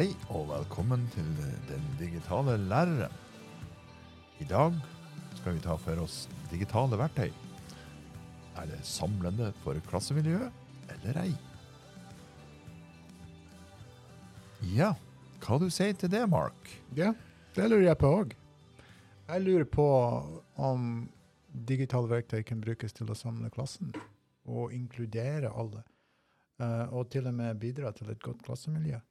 Hei og velkommen til Den digitale læreren. I dag skal vi ta for oss digitale verktøy. Er det samlende for klassemiljøet eller ei? Ja, hva du sier til det, Mark? Ja, det lurer jeg på òg. Jeg lurer på om digitale verktøy kan brukes til å samle klassen og inkludere alle. eh, og til og med bidra til et godt klassemiljø.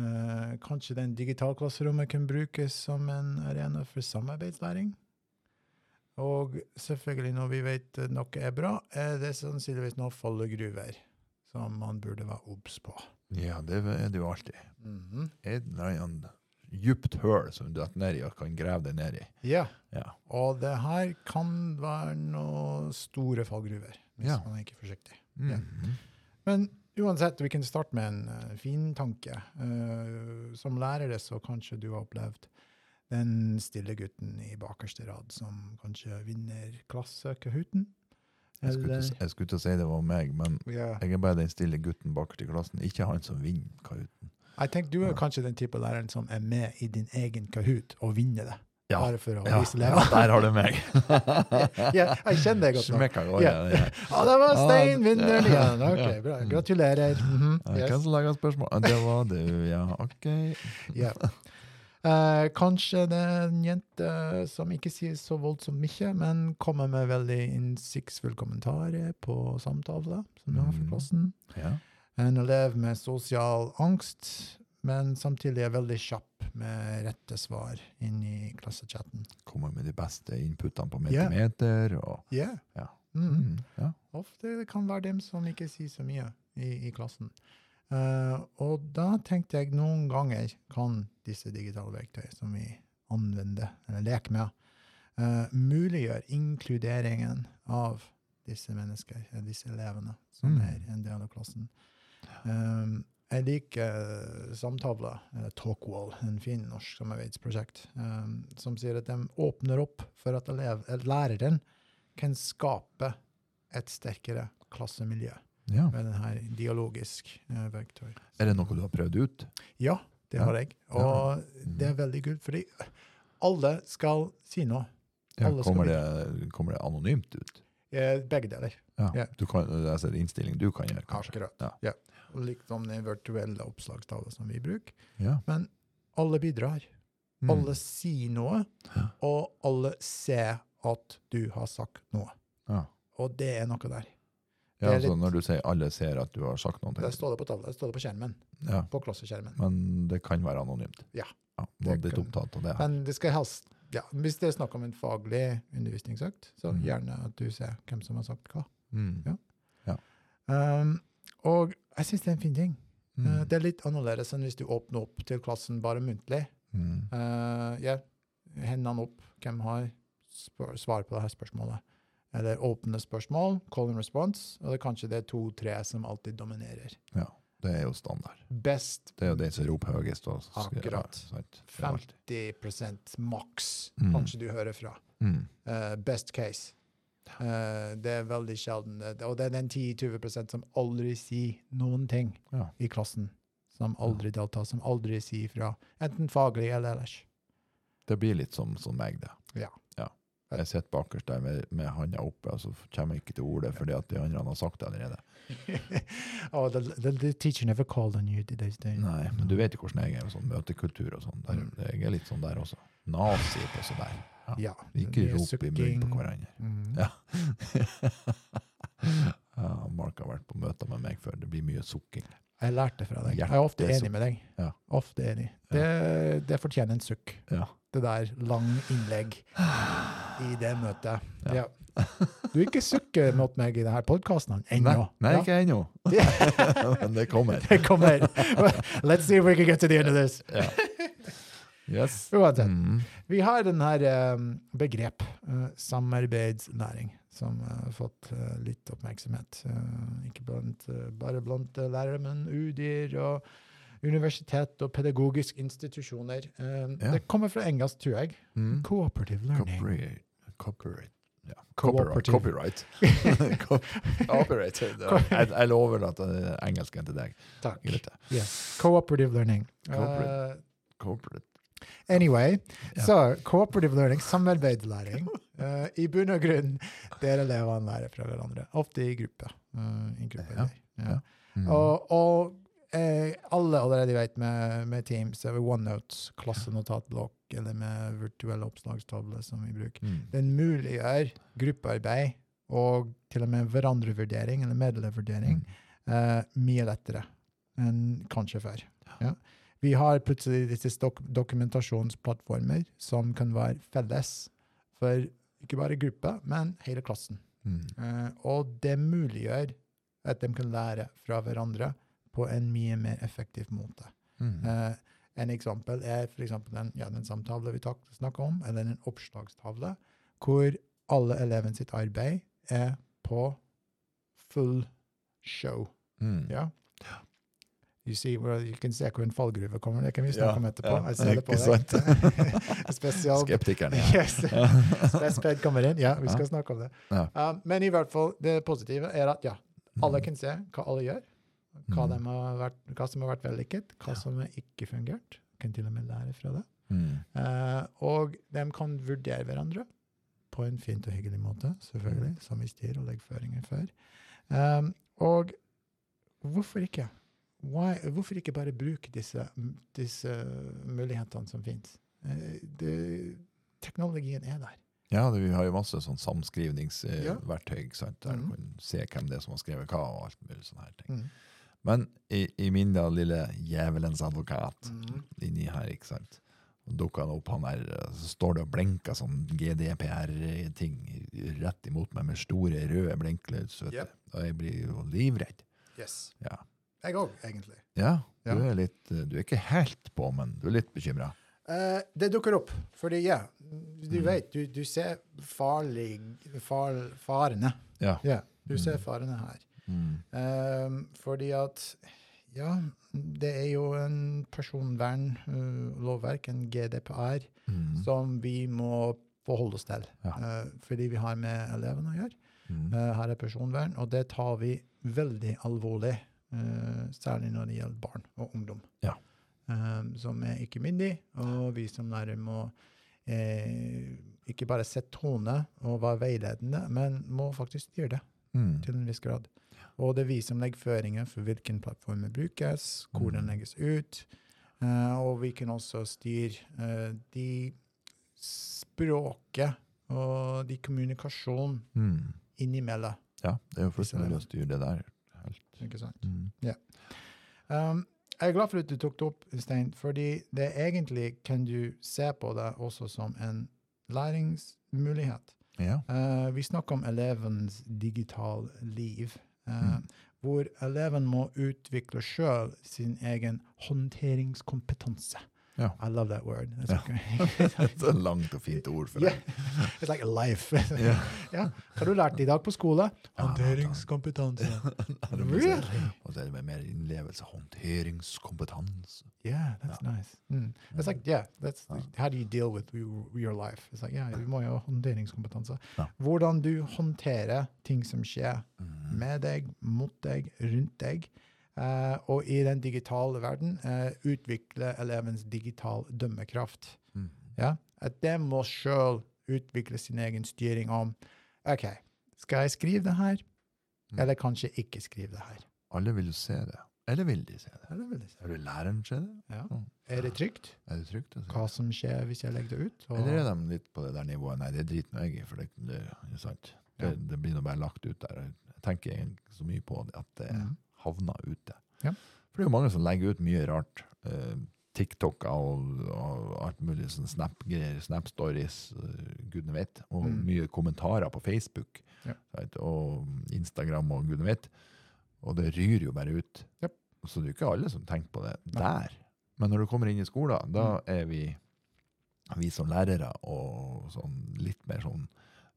Eh, kanskje den digitalklasserommet kan brukes som en arena for samarbeidslæring. Og selvfølgelig, når vi vet noe er bra, er det sannsynligvis noen fallegruver som man burde være obs på. Ja, det er det jo alltid. Mhm. Et eller annet djupt høl som du detter ned i og kan grave deg ned i. Ja, Ja. og det her kan være noen store fallgruver, hvis Ja. man er ikke forsiktig. Ja. Mhm. Men uansett, vi kan starte med en uh, fin tanke. Eh, som lærere så kanskje du har opplevd den stille gutten i bakerste rad som kanskje vinner klassekahooten. Jeg skulle, til, å- si det var meg, men yeah. jeg er bare den stille gutten bakerst i klassen. Ikke han som vinner kahooten. Jeg tenker du er kanskje den type læreren som er med i din egen kahoot og vinner det. Ja. Bare for å Ja, vise ja, elevene. der har du meg. ja, jeg kjenner deg godt. Smekka går Ja. ja. ja. Ja, det var Stein Ja, vinneren igjen. Ok, bra. Gratulerer. Mhm, Ja, yes. Hvem som lager spørsmål? Det var du, ja. OK. Ja. Eh, kanskje det er en jente som ikke sier så voldsomt mye, men kommer med veldig innsiktsfull kommentarer på samtaler som du har for Mm. klassen. Ja. En elev med sosial angst, men samtidig er veldig kjapp med rette svar inn i klassechatten. Kommer med de beste inputene på metermeter. og Yeah. Ja. Mm mm, ja. Ofte kan være dem som ikke sier så mye i, i klassen. Uh, og da tenkte jeg noen ganger kan disse digitale verktøy som vi anvender, eller leker med, uh, muliggjøre inkluderingen av disse mennesker, eh, disse elevene, som Mm. er en del av klassen. Um, jeg liker samtavla, eller Talkwall, en fin norsk samarbeidsprosjekt, um, som sier at de åpner opp for at elev, læreren kan skape et sterkere klassemiljø ja. med denne dialogisk uh, verktøy. Er det noe du har prøvd ut? Ja, det Ja. har jeg. Og det er veldig kult, fordi alle skal si noe. Ja, kommer, det, kommer det anonymt ut? Eh, Begge deler. Ja. Ja. Du kan, altså innstilling du kan gjøre, kanskje? Akkurat. Ja. Og Likt som den virtuelle oppslagstavla som vi bruker. Ja. Men alle bidrar. Mm. Alle sier noe, Ja. og alle ser at du har sagt noe. Ja. Og det er noe der. Ja, er altså når du sier alle ser at du har sagt noe, Det står det på tavla, det står det på skjermen. ja. På klasseskjermen. men det kan være anonymt. Ja. ja Det litt kan- opptatt av det. her. Men det skal helst ja, Hvis det er snakk om en faglig undervisningsøkt, så Mm. gjerne at du ser hvem som har sagt hva. Mm. Ja. Um, og jeg syns det er en fin ting. Mm. Uh, det er litt annerledes enn hvis du åpner opp til klassen bare muntlig. Mm. Uh, yeah. Hendene opp. Hvem har svar på dette spørsmålet? Eller åpne spørsmål, call and response, og det er kanskje det er to-tre som alltid dominerer. Ja, det er jo standard. Best Det er jo den som roper høyest. Akkurat. Ja, sant. Det er alltid. 50 maks Mm. kanskje du hører fra. Mm. Uh, best case. Uh, det er veldig sjelden. uh, Og det er den 10-20 som aldri sier noen ting Ja. i klassen. Som aldri deltar, som aldri sier fra. Enten faglig eller ellers. Det blir litt som, som meg, det. Ja. Jeg sitter bakerst der med, med handa oppe, og så kommer jeg ikke til ordet fordi at de andre har sagt det allerede. oh, the, the, the teacher never called on you, they? They- Nei, men du vet jo hvordan jeg er, med sånn møtekultur og sånn. Mm. Jeg er litt sånn der også. Nazi på sånn der. Ja. Ikke rop i munnen på hverandre. Mm. Ja. ja, Mark har vært på møter med meg før. Det blir mye sukking. Jeg lærte fra deg. Jeg er ofte enig med deg. Ja. Ofte enig. Det, det fortjener en sukk. Ja. Det der lang innlegg i det møtet. Ja. Du ikke sukker mot meg i denne podkasten Nei, ennå. nei Ja. ikke ennå. Men det kommer. Det kommer. Let's see if we can get to the end of this. Yes. Uansett. Mm. Vi har den her eh, begrep, samarbeidsnæring, som eh, har fått eh, litt oppmerksomhet. Eh, ikke blant, eh, bare blant eh, lærere, men UDIR og universitet og pedagogiske institusjoner. Eh, Ja. Det kommer fra engelsk, tror jeg. Mm. Cooperative learning. Cooperate. Cooperate. ja, copyright. Copyright. Co- copyright. Jeg, jeg lover at det er engelsken til deg. Takk. Yes. Cooperative learning. Cooperative. Uh, Corporate. Anyway, Ja. så cooperative learning, samarbeidslæring. Uh, I bunn og grunn der elevene lærer fra hverandre. Ofte i gruppe. Uh, i gruppe Ja, ja. Mm. Og, og eh, alle allerede vet med, med Teams, eller OneNote, klassenotatblokk eller med virtuelle oppslagstavler som vi bruker. Mm. Den muliggjør gruppearbeid og til og med hverandrevurdering eller medelevervurdering Mm. eh, mye lettere enn kanskje før. Ja. Vi har plutselig disse dok dokumentasjonsplattformer som kan være felles for ikke bare gruppa, men hele klassen. Mm. Uh, og det muliggjør at de kan lære fra hverandre på en mye mer effektiv måte. Mm. Uh, en eksempel er for eksempel den, ja, den samtale vi snakka om, eller en oppslagstavle, hvor alle elevene sitt arbeid er på full show. Mm. Ja. You see where you can se hvor en fallgruve kommer. Det kan vi snakke Ja, om etterpå. ja, Jeg ser det på deg. Spesial Ja. Yes. Kommer inn. Ja, vi skal snakke om det. Ja. Um, men i hvert fall, det positive er at ja, alle kan se hva alle gjør. Hva, Mm. har vært, hva som har vært vellykket, hva som har ikke fungert. Kan til og med lære fra det. Mm. Uh, og de kan vurdere hverandre på en fint og hyggelig måte, selvfølgelig, som vi styrer og legger føringer for. Um, og hvorfor ikke? Why, hvorfor ikke bare bruke disse, disse mulighetene som finnes? Eh, teknologien er der. Ja, det, vi har jo masse sånn samskrivningsverktøy, ja. der mm. du kan se hvem det er som har skrevet hva, og alt mulig sånne her ting. Mm. Men i, i min da lille djevelens advokat Mm. inni her, ikke sant, dukka han opp han der, så står det og blinker sånn GDPR-ting rett imot meg med store røde blinklys, Yep. Og jeg blir jo livredd. Yes. Ja. Jeg òg, egentlig. Ja, du er litt, du er ikke helt på, men du er litt bekymret. Eh, det dukker opp, fordi ja, du Mm. vet, du, du ser farlig, far, farene. Ja. Ja, du ser Mm. farene her. Mm. Eh, fordi at ja, det er jo en personvernlovverk, en GDPR, Mm. som vi må forholde oss til. Ja. Eh, fordi vi har med elevene å gjøre. Mm. Eh, her er personvern, og det tar vi veldig alvorlig. Eh, særlig når det gjelder barn og ungdom. Ja. Ehm, som er ikke myndig, og vi som lærer må eh, ikke bare sette tone og være veiledende, men må faktisk styre det Mm. til en viss grad. Og det er vi som legger føringer for hvilken plattform brukes, hvor den Mm. legges ut. eh, og vi kan også styre eh, de språket og de kommunikasjon Mm. innimellom. Ja, det er jo fullt mulig å styre det der. Ikke sant? Mm. Um, jeg er glad for at du tok det opp, Stein, fordi det egentlig kan du se på det også som en læringsmulighet. Ja. Uh, vi snakker om elevens digital liv, uh, Mm. hvor eleven må utvikle sjøl sin egen håndteringskompetanse. Ja. I love that word. That's yeah. okay. Det er et langt og fint ord for Yeah. det. It's like a life. yeah. ja. Hva har du lært i dag på skole? Ja, Håndteringskompetanse. Det Really? Og så er det med mer innlevelse, håndteringskompetanse. Yeah, that's nice. Mm. It's like, yeah, that's Ja. how do you deal with your, your life? It's like, yeah, du må jo ha håndteringskompetanse. Hvordan du håndterer ting som skjer Mm. med deg, mot deg, rundt deg. Eh, og i den digitale verden eh, utvikle elevens digital dømmekraft. Mm. Ja? At de må sjøl utvikle sin egen styring om OK, skal jeg skrive det her, Mm. eller kanskje ikke skrive det her? Alle vil jo se det. Eller vil de se det? Eller vil jeg si. Eller vil læreren se det? Ja. Mm. Er det trygt? Er det trygt å se? Hva som skjer hvis jeg legger det ut? Og- Eller er de litt på det der nivået? Nei, det driter nå jeg i, for det, det. Det, det blir nå bare lagt ut der. Jeg tenker ikke så mye på det, at det Mhm. Havner ute. Ja. For det er jo mange som legger ut mye rart. Eh, TikTok og, og alt mulig sånn Snap-greier, Snap-stories, uh, gudene vet. Og Mm. mye kommentarer på Facebook Ja. right, og Instagram og gudene vet. Og det ryr jo bare ut. Japp. Så det er jo ikke alle som tenker på det Nei. der. Men når du kommer inn i skolen, da Mm. er vi vi som lærere og sånn litt mer sånn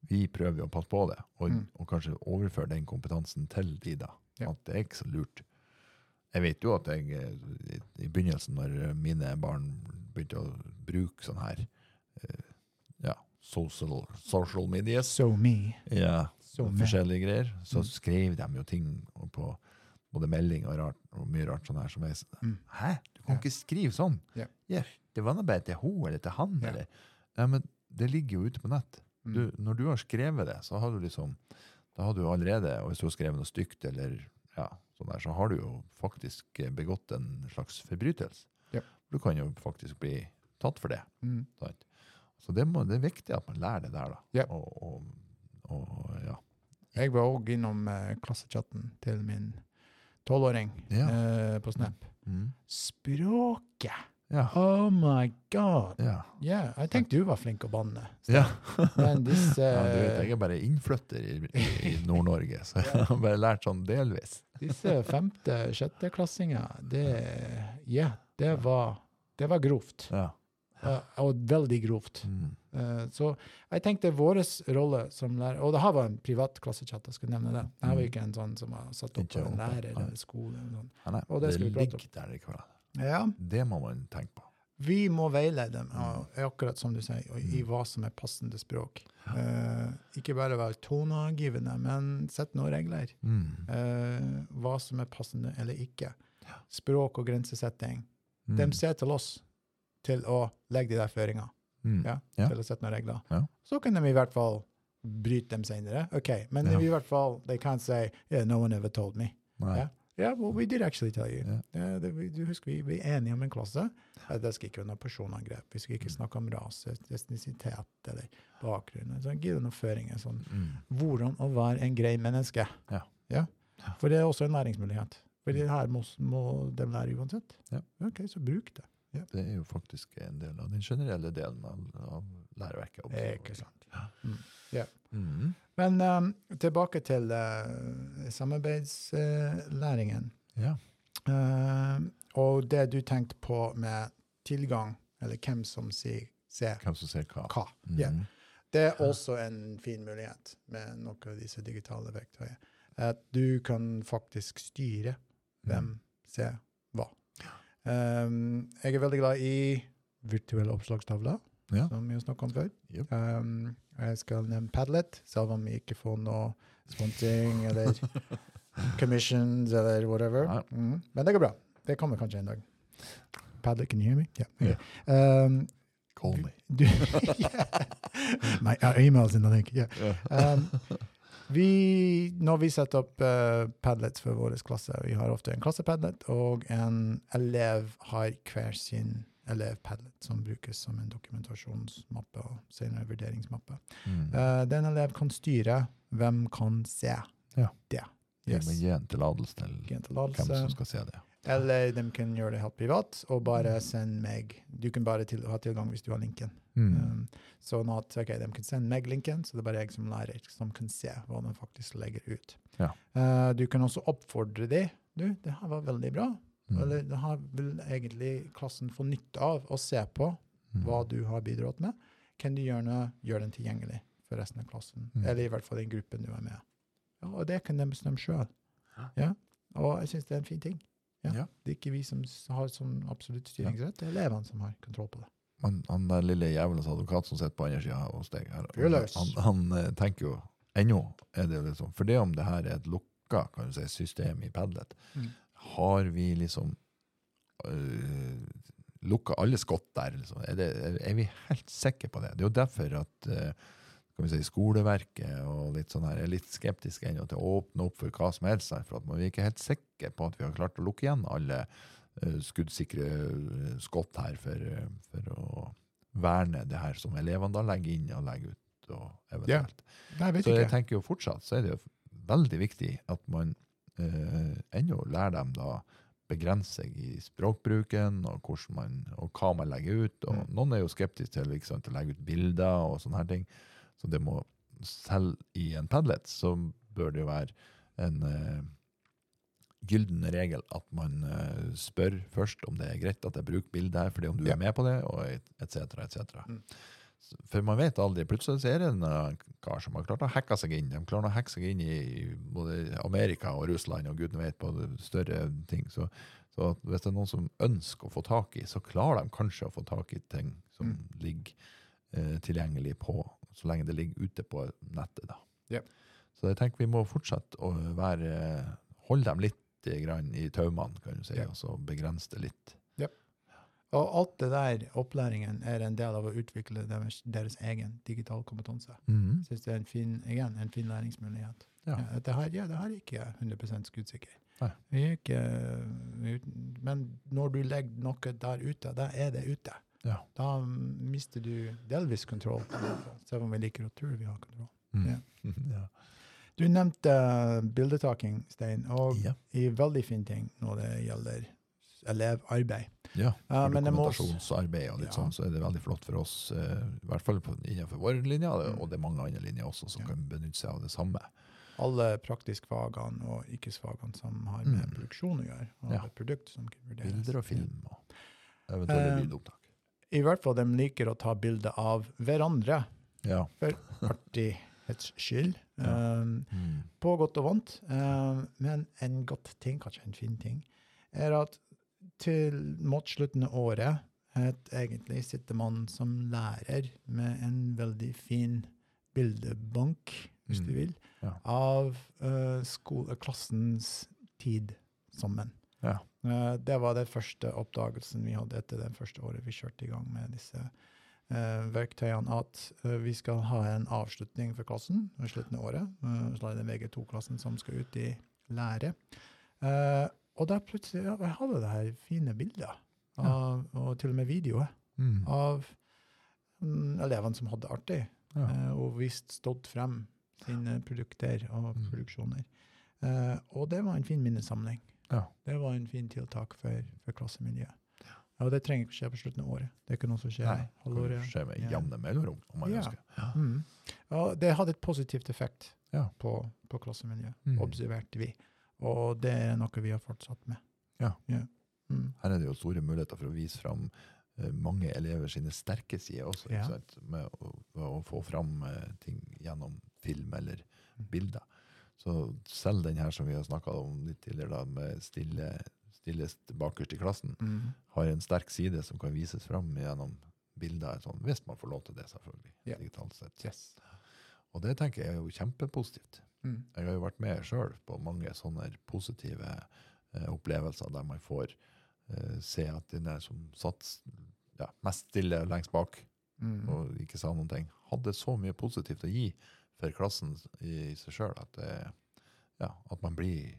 Vi prøver å passe på det, og, Mm. og kanskje overføre den kompetansen til de, da. Ja. At det er ikke så lurt. Jeg vet jo at jeg eh, i, begynnelsen, når mine barn begynte å bruke sånn her, eh, ja, social, social media So me. Ja, So me. forskjellige greier. Så Mm. skrev de jo ting på både melding og, rart, og mye rart sånn her som jeg Mm. Hæ? Du kan Ja. ikke skrive sånn! Ja. det var nå bare til hun eller til han, Ja. eller Ja, men det ligger jo ute på nett. Mm. Du, når du har skrevet det, så har du liksom Da har du allerede, og hvis du har skrevet noe stygt eller ja, sånn der, så har du jo faktisk eh, begått en slags forbrytelse. Ja. Du kan jo faktisk bli tatt for det. Mm. Så det, må, det er viktig at man lærer det der, da. Ja. Og, og, og ja. Jeg var òg innom eh, klassechatten til min tolvåring Ja. eh, på Snap. Mm. Språket! Ja. Oh my god! Ja. Yeah, jeg tenkte du var flink å banne. ja. Men disse ja du vet, jeg er bare innflytter i, i, i Nord-Norge, så jeg har bare lært sånn delvis. Disse femte-, sjetteklassinger, det Ja, det var, det var grovt. Ja. Uh, Og veldig grovt. Mm. Uh, Så jeg tenkte vår rolle som lærer Og det her var en privat klassechat, jeg skal nevne det. Det her var Mm. ikke en sånn som var satt opp av en lærer eller skole. Eller. Ja, Og det det, ligger der likevel. Ja, Det må man tenke på. vi må veilede dem, Mm. akkurat som du sier, i hva som er passende språk. Eh, ikke bare være toneangivende, men sett noen regler. Mm. Eh, hva som er passende eller ikke. Språk og grensesetting. Mm. De ser til oss til å legge de der føringene. Mm. ja, Ja. til å sette noen regler. Ja. Så kan de i hvert fall bryte dem senere. Ok, men Ja. i hvert fall, they can't say, yeah, no one ever told me. Nei. Ja. Yeah, well, we did actually tell you. Yeah. Det, du husker vi, er enige om en klasse. Det skal ikke være noe personangrep. Vi skal ikke snakke om rase, etnisitet eller bakgrunn. Så Gi noen føringer. Sånn. Mm. Hvordan å være en grei menneske. Ja. Ja. For det er også en læringsmulighet. For det her må, må de lære uansett. Ja. Ok, så bruk det. Det er jo faktisk en del av den generelle delen av, av læreverket. Ikke sant. Mm. Men um, tilbake til uh, samarbeidslæringen. Ja. Uh, og det du tenkte på med tilgang, eller hvem som sier ser Hvem som ser hva. hva. Mm. Yeah. Det er også en fin mulighet med noen av disse digitale verktøyene. At du kan faktisk styre hvem ser hva. Um, jeg er veldig glad i virtuelle oppslagstavler, Ja. som vi har snakket om før. Yep. Um, jeg skal nevne Padlet, selv om vi ikke får noe sponsing eller commissions eller whatever. Mm. Men det går bra. Det kommer kanskje en dag. Padlet, can you hear me? Yeah. Ja. Okay. Um, Call me. du, My uh, emails in the link. Yeah. Um, vi, når vi setter opp uh, Padlets for vår klasse, vi har ofte en klassepadlet, og en elev har hver sin elevpadlet, som brukes som en dokumentasjonsmappe og senere vurderingsmappe. Mm. Uh, den elev kan styre hvem kan se Ja. det. Yes. Med gi til en hvem som skal se det. Eller de kan gjøre det helt privat, og bare sende meg Du kan bare til, ha tilgang hvis du har linken. Mm. Um, sånn at okay, de kan sende meg linken, så det er bare jeg som lærer som kan se hva de faktisk legger ut. Ja. Uh, du kan også oppfordre dem. Du, det her var veldig bra. Mm. Eller det her vil egentlig klassen få nytte av å se på Mm. hva du har bidratt med. Kan du gjerne gjøre den tilgjengelig for resten av klassen? Mm. Eller i hvert fall den gruppen du er med. Ja, og det kan de bestemme sjøl. Ja. Ja. Og jeg syns det er en fin ting. Ja. Det er ikke vi som har sånn absolutt styringsrett, det er elevene som har kontroll på det. Han, han der lille jævelens advokat som sitter på andre sida hos deg, her, han, han eh, tenker jo ennå er det liksom For det om det her er et lukka kan du si, system i Padlet, Mm. Har vi liksom øh, lukka alle skott der? Liksom? Er, det, er, vi helt sikre på det? Det er jo derfor at øh, kan vi si, skoleverket og litt sånn her er litt skeptiske ennå til å åpne opp for hva som helst. Der, For at man er ikke helt sikre på at vi har klart å lukke igjen alle uh, skuddsikre øh, skott her for, uh, for å verne det her som elevene da legger inn og legger ut. Og eventuelt. Nei, jeg vet Så jeg ikke. tenker jo fortsatt så er det jo veldig viktig at man eh, ennå lærer dem da seg i språkbruken og, man, og hva man legger ut. Og Mm. Noen er jo skeptiske til liksom, til å legge ut bilder og sånne her ting. Så det må, selv i en Padlet så bør det jo være en eh, gylden regel at man eh, spør først om det er greit at jeg bruker bilder her, fordi om du Ja. er med på det, og et cetera, For man vet aldri. Plutselig er det en eh, kar som har klart å hacke seg inn. De klarer å hacke seg inn i både Amerika og Russland og gudene vet på større ting. Så, så hvis det er noen som ønsker å få tak i, så klarer de kanskje å få tak i ting som Mm. ligger eh, tilgjengelig på, så lenge det ligger ute på nettet. da. Ja. Så jeg tenker vi må fortsette å være, holde dem litt eh, grann i taumene, kan du si, Ja. og så begrense det litt. Og alt det der, opplæringen, er en del av å utvikle deres, deres egen digital kompetanse. Mm. Jeg synes det er en fin, igjen, en fin læringsmulighet. Ja. Ja, dette her, ja, det her er ikke 100 skuddsikker. Er ikke, men når du legger noe der ute, da er det ute. Ja. Da mister du delvis kontroll, selv om vi liker å tro vi har kontroll. Mm. Ja. ja. Du nevnte bildetaking, Stein, og Ja. i veldig fin ting når det gjelder elevarbeid. Ja, Ja, for men dokumentasjonsarbeid og litt Ja. sånn, så er det veldig flott for oss, eh, i hvert fall innenfor vår linje, Mm. og det er mange andre linjer også som Ja. kan benytte seg av det samme. Alle praktiskfagene og yrkesfagene som har med Mm. produksjon å gjøre, og Ja. produkt som kan vurderes. Bilder og film og eventuelle Eh, lydopptak. I hvert fall de liker å ta bilder av hverandre, Ja. for artighets skyld. Ja. Um, Mm. på godt og vondt. Um, men en godt ting, kanskje en fin ting, er at til mot slutten av året at egentlig sitter man som lærer med en veldig fin bildebank, hvis du Mm. vil, Ja. av uh, klassens tid sammen. Ja. Uh, det var den første oppdagelsen vi hadde etter det første året vi kjørte i gang med disse uh, verktøyene, at uh, vi skal ha en avslutning for klassen ved slutten av året. Uh, så er det VG2-klassen som skal ut i lære. Uh, og da plutselig ja, jeg hadde det her fine bilder, av, og til og med videoer, Mm. av mm, elevene som hadde det artig Ja. eh, og visst stått frem sine produkter og Mm. produksjoner. Eh, og det var en fin minnesamling. Ja. Det var en fin tiltak for, for klassemiljøet. Og det trenger ikke skje på slutten av året. Det kan også skje Nei, det halvåret. kan skje med Ja. jevne mellomrom, om man Ja. ønsker. Ja. Mm. Og det hadde et positivt effekt Ja. på, på klassemiljøet, Mm. observerte vi. Og det er noe vi har fortsatt med. Ja. Mm. Her er det jo store muligheter for å vise fram eh, mange elever sine sterke sider også, Ja. med å, å få fram eh, ting gjennom film eller Mm. bilder. Så selv den her som vi har snakka om litt tidligere, da, med stille, stillest bakerst i klassen, Mm. har en sterk side som kan vises fram gjennom bilder, sånn, hvis man får lov til det, selvfølgelig. Ja. digitalt sett. Yes. Og det tenker jeg er jo kjempepositivt. Mm. Jeg har jo vært med sjøl på mange sånne positive eh, opplevelser der man får eh, se at den der som satt ja, mest stille lengst bak Mm. og ikke sa noen ting, hadde så mye positivt å gi for klassen i, i seg sjøl at, ja, at man blir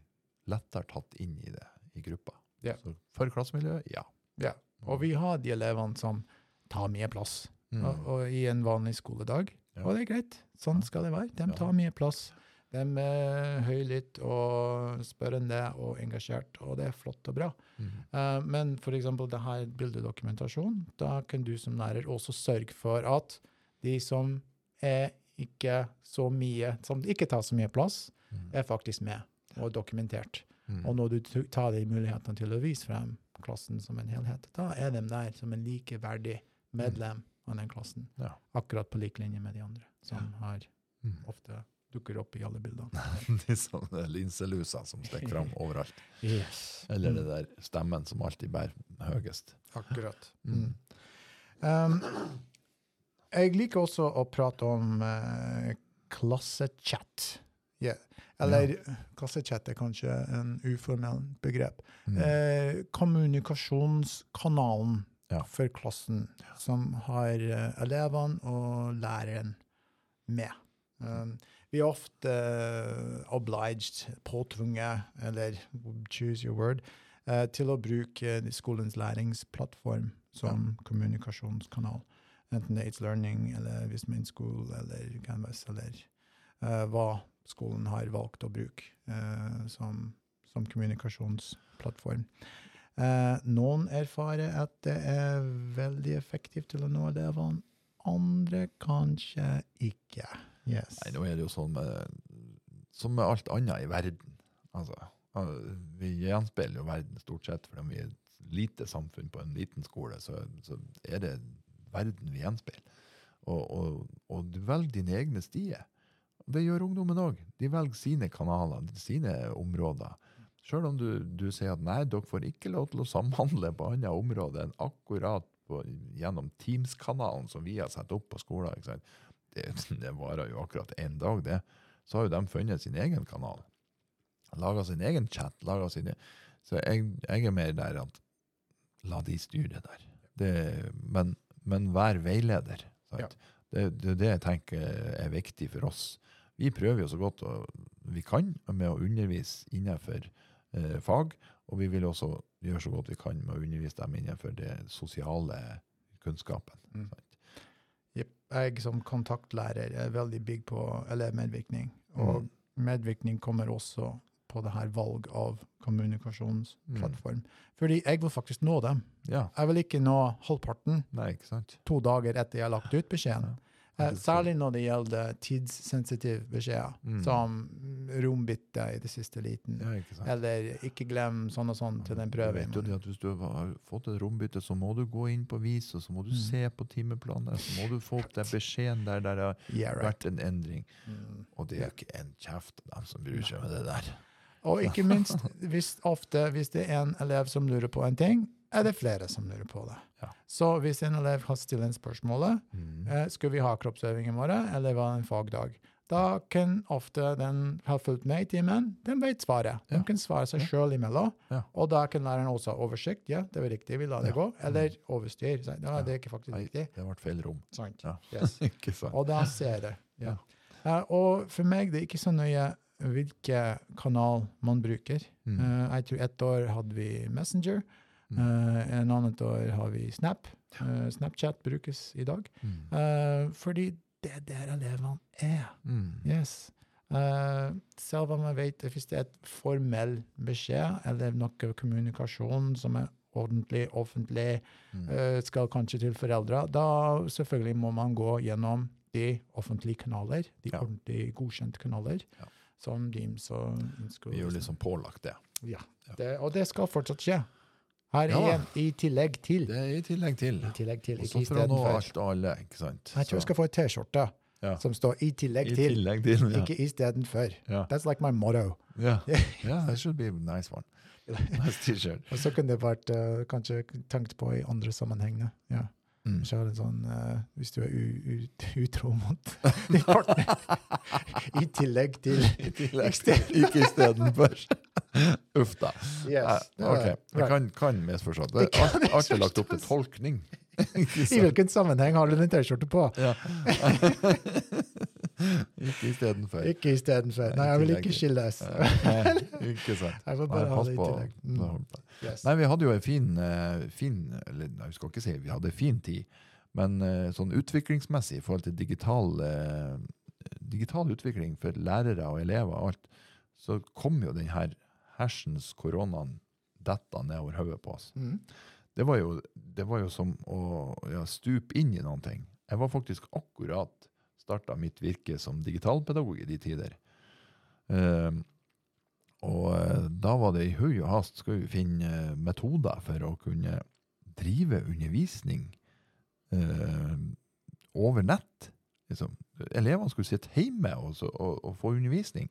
lettere tatt inn i det i gruppa. Yeah. Så for klassemiljøet, ja. Yeah. Og vi har de elevene som tar mye plass Mm. og, og i en vanlig skoledag. Ja. Og det er greit. Sånn skal det være. De tar mye plass. De er høylytte og spørrende og engasjert, og det er flott og bra. Mm. Uh, men for eksempel det her bildedokumentasjon, da kan du som lærer også sørge for at de som er ikke så mye, som ikke tar så mye plass, Mm. er faktisk med og dokumentert. Mm. Og når du tar de mulighetene til å vise frem klassen som en helhet, da er de der som en likeverdig medlem av den klassen. Ja. Akkurat på lik linje med de andre, som har Mm. ofte dukker opp i alle bildene. De sånne linselusa som stikker fram overalt. Yes. Eller det der stemmen som alltid bærer høyest. Akkurat. Mm. Um, jeg liker også å prate om uh, klassechat. Yeah. Eller klassechat er kanskje en uformell begrep. Mm. Eh, kommunikasjonskanalen Ja. for klassen, som har eh, elevene og læreren med. Um, vi er ofte eh, obliged, påtvunget, eller choose your word, eh, til å bruke skolens læringsplattform som kommunikasjonskanal. Enten det er It's Learning, eller Vismin School, eller Canvas, eller uh, hva skolen har valgt å bruke uh, som, som kommunikasjonsplattform. Uh, noen erfarer at det er veldig effektivt til å nå elevene, andre kanskje ikke. Yes. Nei, nå er det jo sånn med, som med alt annet i verden. Altså, vi gjenspeiler jo verden stort sett, for om vi er et lite samfunn på en liten skole, så, så er det verden vi gjenspeiler. Og, og, og du velger dine egne stier. Det gjør ungdommen òg. De velger sine kanaler, sine områder. Sjøl om du, du sier at nei, dere får ikke lov til å samhandle på andre områder enn akkurat på, gjennom Teams-kanalen som vi har satt opp på skolen. Det, det varer jo akkurat én dag, det. Så har jo de funnet sin egen kanal. Laga sin egen chat. sine, Så jeg, jeg er mer der at la de styre det der. Det, men, men vær veileder. Ja. Det, det er det jeg tenker er viktig for oss. Vi prøver jo så godt vi kan med å undervise innenfor eh, fag, og vi vil også gjøre så godt vi kan med å undervise dem innenfor det sosiale kunnskapen. Mm. Jeg som kontaktlærer er veldig big på elevmedvirkning. Og Mm. medvirkning kommer også på det her valg av kommunikasjonsplattform. Mm. Fordi jeg vil faktisk nå dem. Ja, Jeg vil ikke nå halvparten nei, ikke sant? to dager etter jeg har lagt ut beskjeden. Ja. Eh, Særlig når det gjelder tidssensitive beskjeder, Mm. som rombytte i det siste liten. Ja, ikke? Eller ikke glem sånn og sånn til den Du prøven. vet jo at Hvis du har fått et rombytte, så må du gå inn på vis, og så må du Mm. se på timeplanen, så må du få opp den beskjeden der der det har Yeah, right. vært en endring. Mm. Og det er jo ikke en kjeft av dem som bryr seg med det der. Og ikke minst, hvis, ofte hvis det er en elev som lurer på en ting, er det flere som lurer på det. Ja. Så hvis en elev har stilt en spørsmålet, Mm. eh, skal vi ha kroppsøving i morgen, eller var det en fagdag? Da kan ofte den har fulgt med i timen, den vet svaret. Den Ja. kan svare seg Ja. sjøl imellom, Ja. og da kan læreren også ha oversikt. Ja, det var riktig, vi lar det gå. Eller overstyr. Så, ja, det er ikke faktisk Nei, riktig. det ble feil rom. Sant. Ja. Yes. Og da ser det. Ja. Eh, og for meg det er ikke så nøye hvilken kanal man bruker. Mm. Uh, jeg tror ett år hadde vi Messenger. Mm. eh, en annet år har vi Snap. Eh, Snapchat brukes i dag. Mm. Eh, fordi det er der elevene er. Mm. Yes. Uh, selv om jeg vet hvis det er et formell beskjed eller noe kommunikasjon som er ordentlig, offentlig, Mm. uh, skal kanskje til foreldre, da selvfølgelig må man gå gjennom de offentlige kanaler, de Ja. ordentlig godkjente kanaler, Ja. som Deems og InSchool. Vi er jo liksom pålagt det. Ja, Ja. det, og det skal fortsatt skje. Her Ja. igjen, i tillegg til. Det er i tillegg til. I tillegg til, Og ikke så for å nå alt alle, ikke sant? Jeg tror jeg skal få en T-skjorte ja. som står 'i tillegg I til', tillegg til, ja. ikke istedenfor. Ja. That's like my motto. Ja. yeah, that should be a nice one. Nice t-shirt. Og så kunne det vært uh, kanskje tenkt på i andre sammenhenger. Ja. Mm. Så er det sånn, uh, hvis du er utro mot din partner, i tillegg til I tillegg. Isteden- Ikke istedenfor. Uff da. Yes. Eh, ok, det kan, kan misforstås. Det er er lagt opp til tolkning. I hvilken sammenheng har du den T-skjorte på? Ja. ikke istedenfor. Ikke istedenfor. Nei, jeg vil ikke skilles. Nei, ikke sant. Jeg Nei, bare ha pass det i tillegg. Mm. Yes. Nei, vi hadde jo en fin, eh, fin eller, Jeg skal ikke si vi hadde en fin tid, men eh, sånn utviklingsmessig i forhold til digital, eh, digital utvikling for lærere og elever og alt, så kom jo den her hersens koronaen detta nedover hodet på oss. Mm. Det var jo, det var jo som å ja, stupe inn i noen ting. Jeg var faktisk akkurat starta mitt virke som digitalpedagog i de tider. Eh, og eh, da var det i høy og hast skal vi finne eh, metoder for å kunne drive undervisning eh, over nett. Liksom. Elevene skulle sitte hjemme og, og, og få undervisning.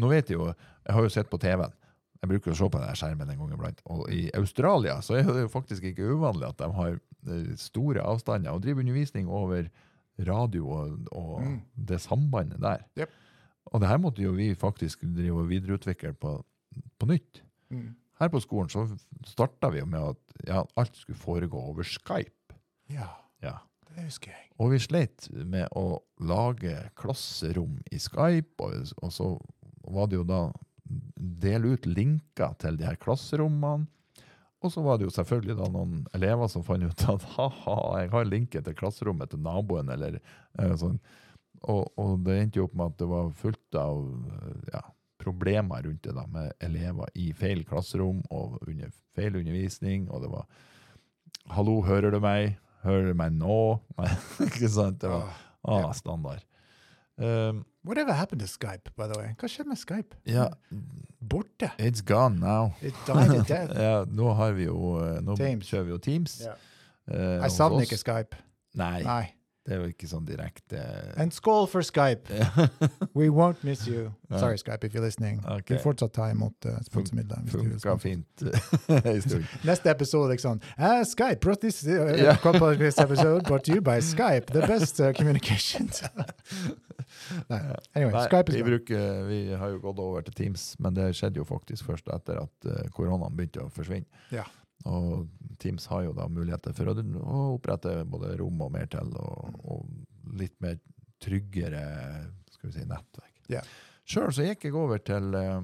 Nå vet jeg jo, jeg har jo sett på TV-en. Jeg bruker å se på denne skjermen en gang iblant. Og i Australia så er det jo faktisk ikke uvanlig at de har eh, store avstander og driver undervisning over radio og, og Mm. det sambandet der. Yep. Og det her måtte jo vi faktisk drive og videreutvikle på, på nytt. Mm. Her på skolen så starta vi jo med at ja, alt skulle foregå over Skype. Ja, Ja. det husker jeg. Og vi sleit med å lage klasserom i Skype, og, og så var det jo da dele ut linker til de her klasserommene. Og så var det jo selvfølgelig da noen elever som fant ut at ha-ha, jeg har linken til klasserommet til naboen, eller eh, sånn. Og, og det endte jo opp med at det var fullt av ja, problemer rundt det da, med elever i feil klasserom og under feil undervisning, og det var Hallo, hører du meg? Hører du meg nå? Nei, ikke sant? Det var Ah, ah, standard. Um, Whatever happened to Skype, by the way? Hva skjedde med Skype? ja, Borte. it's gone now. It died death. Ja, nå har vi jo eh, Nå Teams. kjører vi jo Teams. Ja. Uh, Jeg savner ikke Skype. Nei, Nei. Det er jo ikke sånn direkte And skål for Skype! We won't miss you. Sorry, Skype, if you're listening. Okay. Vi fortsatt ta imot uh, sponsormidler. vil Funka fint. Neste episode liksom uh, Skype brought this, uh, yeah. this episode brought to you by Skype, the best uh, communication. Nei. Anyway, Nei, Skype vi, bruker, vi har jo gått over til Teams, men det skjedde jo faktisk først etter at eh, koronaen begynte å forsvinne. Ja. Og Teams har jo da muligheter for å, å opprette både rom og mer til, og, og litt mer tryggere skal vi si, nettverk. Ja. Sjøl så gikk jeg over til eh,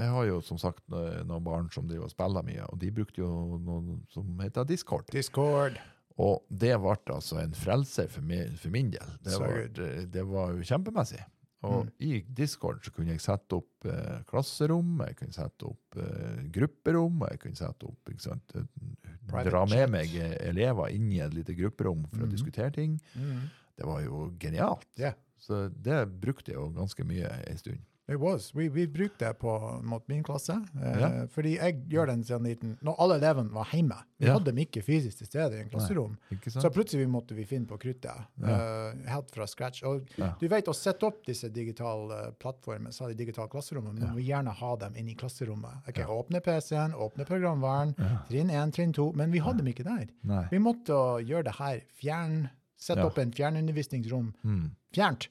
Jeg har jo som sagt eh, noen barn som driver og spiller mye, og de brukte jo noe som heter Discord. Discord. Og det ble altså en frelser for, for min del. Det var, det, det var jo kjempemessig. Og Mm. i Discord så kunne jeg sette opp eh, klasserom, jeg kunne sette opp eh, grupperom, jeg kunne sette opp ikke sant, eh, Dra med meg eh, elever inn i et lite grupperom for å Mhm. diskutere ting. Mm. Det var jo genialt. Yeah. Så det brukte jeg jo ganske mye en stund. It was. Vi, vi brukte det på mot min klasse. Eh, Ja. Fordi jeg gjør den siden liten Når alle elevene var hjemme. Vi Ja. hadde dem ikke fysisk til stede i en klasserom. Så plutselig måtte vi finne på kruttet. Ja. Uh, helt fra scratch. Og du vet, å sette opp disse digitale plattformene, så de digitale klasserommet, men vi gjerne ha dem inne i klasserommet. Ok, Ja. Åpne PC-en, åpne programvaren, trinn 1, trinn 2, men vi hadde dem ikke der. Nei. Vi måtte gjøre det her fjern, sette Ja. opp en fjernundervisningsrom Mm. fjernt.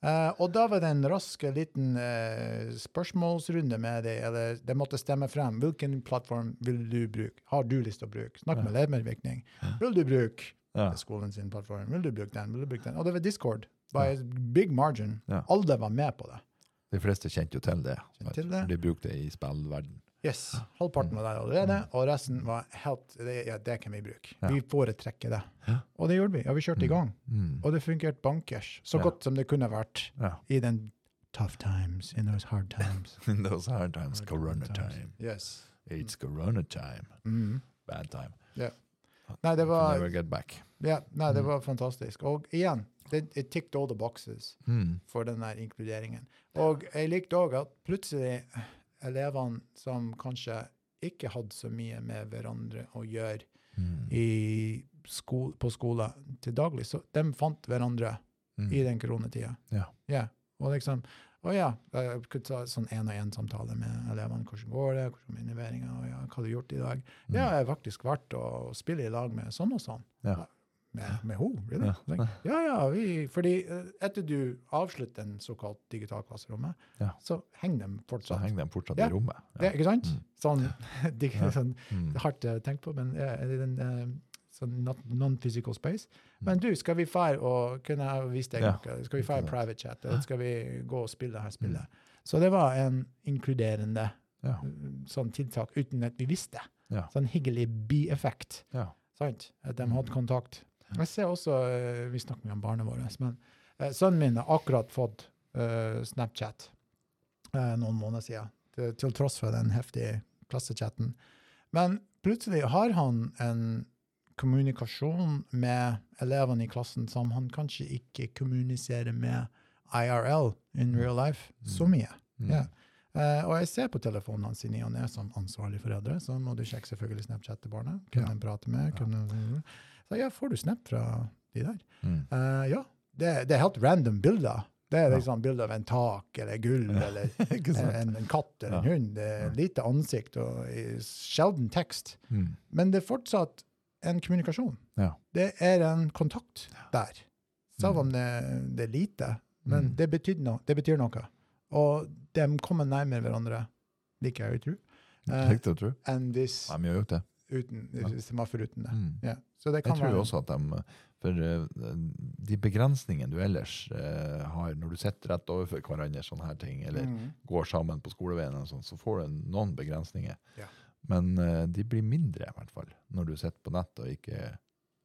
Ja. Eh, og da var det en rask liten uh, spørsmålsrunde med det, eller det måtte stemme frem. Hvilken plattform vil du bruke? Har du lyst til å bruke? Snakk med elevmedvirkning. Vil du bruke Ja. skolen sin plattform? Vil du bruke den? Vil du bruke den? Og det var Discord. By ja. big margin. Ja. Alle var med på det. De fleste kjente jo til det. Til det. De brukte det i spillverden. Yes. Halvparten var der allerede, og resten var helt det, Ja, det kan vi bruke. Ja. Vi foretrekker det. Ja. Og det gjorde vi. Og vi kjørte i gang. Mm. Og det fungerte bankers. Så godt som det kunne vært i den tough times, in those hard times. In those hard times, corona time. Yes. It's corona time. Mm. Bad time. Nei, det var, Never get back. ja, nei, det Mm. var fantastisk. Og igjen, det, it ticked all the boxes Mm. for den der inkluderingen. Og jeg likte òg at plutselig elevene som kanskje ikke hadde så mye med hverandre å gjøre Mm. i sko på skole til daglig, så de fant hverandre Mm. i den koronatida. Ja. Ja. Og liksom Å ja, jeg kunne ta sånn én-og-én-samtale med elevene. Hvordan går det? Hvordan er innleveringa? Og ja, hva har du gjort i dag? Mm. Ja, jeg har faktisk vært å spille i lag med sånn og sånn. Ja. Med, med henne? Ja. Ja, ja. Vi, fordi eh, etter du avslutter en såkalt digitalklasserommet, Ja. så henger de Så fortsatt. henger de fortsatt i rommet. Det, ikke sant? Mm. Sånn, det Ja. sånn Mm. hardt eh, tenkt på, men er den eh, sånn non-physical space. Mm. Men du, skal vi fære og kunne jeg vise deg noe? Skal vi fære private chat? Eller skal vi gå og spille det her spillet? Mm. Så det var en inkluderende Ja. sånn tiltak uten at vi visste. Ja. Sånn hyggelig bieffekt. Ja. Sant? At de hadde kontakt. Jeg ser også, eh, Vi snakker mye om barnet vårt, men eh, sønnen min har akkurat fått eh, Snapchat noen måneder siden, til, til tross for den heftige klassechatten. Men plutselig har han en kommunikasjon med elevene i klassen som han kanskje ikke kommuniserer med IRL, in real life, så mye. Mm. Ja. Eh, og jeg ser på telefonen hans i ny og ne som ansvarlig foreldre, så må du sjekke selvfølgelig Snapchat til barnet. Kunne Ja. prate med? Kunne, Så ja, får du snap fra de der? Mm. Uh, ja, det, det er helt random bilder. Det er Ja. liksom bilder av en tak eller gulv Ja. eller en, en katt eller en hund. Det er Ja. lite ansikt og sjelden tekst. Mm. Men det er fortsatt en kommunikasjon. Ja. Det er en kontakt der. Selv Mm. om det, det er lite. Men Mm. det, betyr no, det betyr noe. Og de kommer nærmere hverandre, liker jeg å tro, tro. enn hvis, De gjør jo det. Uten, Ja. hvis de var foruten det. Mm. Ja. Så det Jeg tror være også at de For eh, de begrensningene du ellers eh, har når du sitter rett overfor hverandre, sånne her ting, eller Mm. går sammen på skoleveien, og sånn, så får du noen begrensninger. Ja. Men eh, de blir mindre, i hvert fall, når du sitter på nett og ikke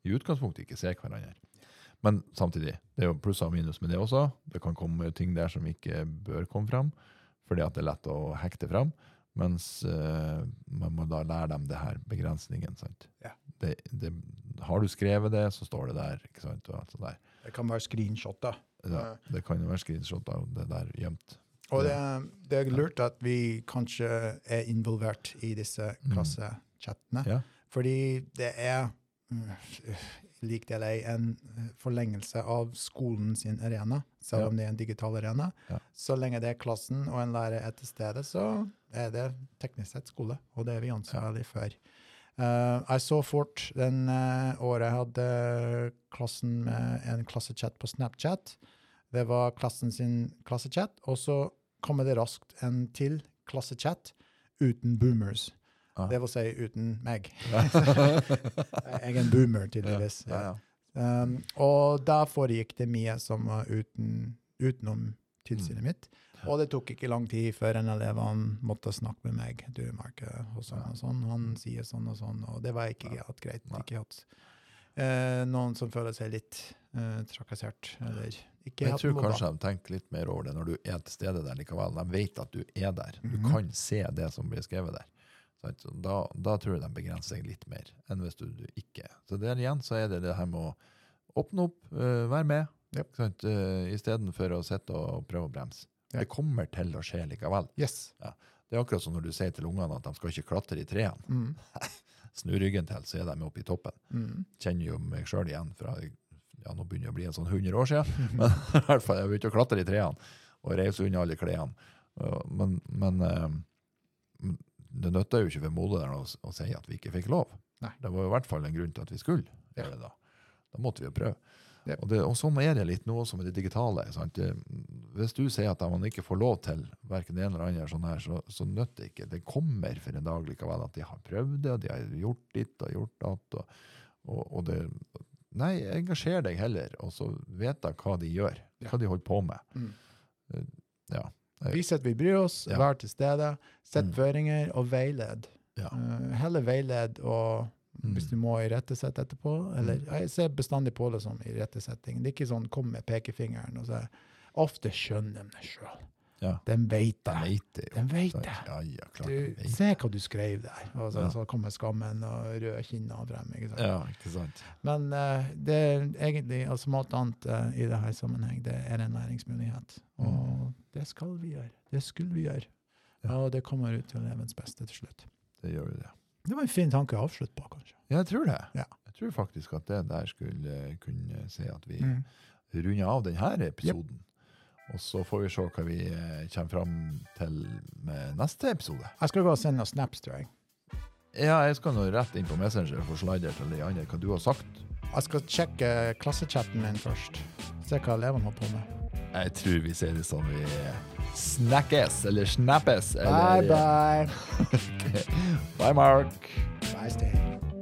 i utgangspunktet ikke ser hverandre. Men samtidig, det er jo plusser og minus med det også. Det kan komme ting der som ikke bør komme fram, fordi at det er lett å hekte fram. Mens uh, man må da lære dem det her begrensningen. Ja. Det, det, har du skrevet det, så står det der. ikke sant? Og alt der. Det kan være screenshot, da. Ja, det kan jo være screenshot av det der gjemt. Og det, det er lurt at vi kanskje er involvert i disse Mm. klassechattene. Ja. Fordi det er uh, lik det eller ei, en forlengelse av skolen sin arena, selv om det er en digital arena. Så lenge det er klassen og en lærer er til stede, så er det teknisk sett skole, og det er vi ansvarlig for. Uh, jeg så fort den uh, året jeg hadde klassen med en klassechat på Snapchat. Det var klassen sin klassechat, og så kommer det raskt en til klassechat uten boomers. Ah. Det vil si uten meg. jeg er en boomer, tydeligvis. Ja, ja. Um, og da foregikk det mye som var uten, utenom tilsynet Mm. mitt. Og det tok ikke lang tid før en elevene måtte snakke med meg. Du, Mark, og sånn og sånn. Han sier sånn og sånn, og det var ikke helt greit. Ikke hatt eh, noen som føler seg litt eh, trakassert, eller ikke Jeg tror kanskje de tenker litt mer over det når du er til stede der likevel. De vet at du er der. Du Mhm. kan se det som blir skrevet der. Så Da, da tror jeg de begrenser seg litt mer enn hvis du, du ikke Så der igjen så er det det her med å åpne opp, uh, være med, Yep. sant? Uh, istedenfor å sitte og prøve å bremse. Ja. Det kommer til å skje likevel. Yes. Det er akkurat som når du sier til ungene at de skal ikke klatre i trærne. Mm. Snu ryggen til, så er de oppe i toppen. Mm. Kjenner jo meg sjøl igjen fra ja, nå begynner det å bli en sånn 100 år siden. Men i hvert fall, jeg begynte å klatre i trærne og reise unna alle klærne. Men, men uh, det nytta jo ikke for moderen å, å si at vi ikke fikk lov. Nei. Det var jo i hvert fall en grunn til at vi skulle Ja. da. Da måtte vi jo prøve. Ja. Og, det, og sånn er det litt nå også med det digitale. Sant? Hvis du sier at man ikke får lov til hverken det ene eller andre, sånn her, så, så nytter det ikke. Det kommer for en dag likevel at de har prøvd det, og de har gjort ditt og gjort datt. Og, og, og det Nei, engasjer deg heller, og så vet jeg hva de gjør. Hva de holder på med. Mm. Ja. Vis at vi bryr oss, Ja. vær til stede, sett Mm. føringer og veiled. Ja. Uh, heller veiled og. Hvis du må irettesette etterpå. Eller jeg ser bestandig på det som irettesetting. Det er ikke sånn kom med pekefingeren. og så Ofte skjønner de det sjøl. Ja. De vet det. vet det jo. De vet det. Ja, ja, klart Du, vet. se hva du skrev der. Og så, Ja. så kommer skammen og røde kinner frem. ikke sant? Ja, ikke sant. Men uh, det er egentlig, altså alt annet uh, i dette sammenheng, det er en læringsmulighet. Og det skal vi gjøre. Det skulle vi gjøre. Mm. Ja. Og det kommer ut til elevens beste til slutt. Det gjør jo det. Det var en fin tanke å avslutte på, kanskje. Ja, jeg tror det. Ja. Jeg tror faktisk at det der skulle eh, kunne si at vi Mm. runder av denne episoden. Og så får vi se hva vi eh, kommer fram til med neste episode. Jeg skal gå og sende noen snaps, tror jeg. Ja, jeg skal nå rett inn på Messenger for slider til de andre hva du har sagt. Jeg skal sjekke klassechatten min først. Se hva elevene har på med. Jeg tror vi ser det som vi snakkes, eller snappes. Bye, Eller, bye. Bye, Mark. Bye, Stay.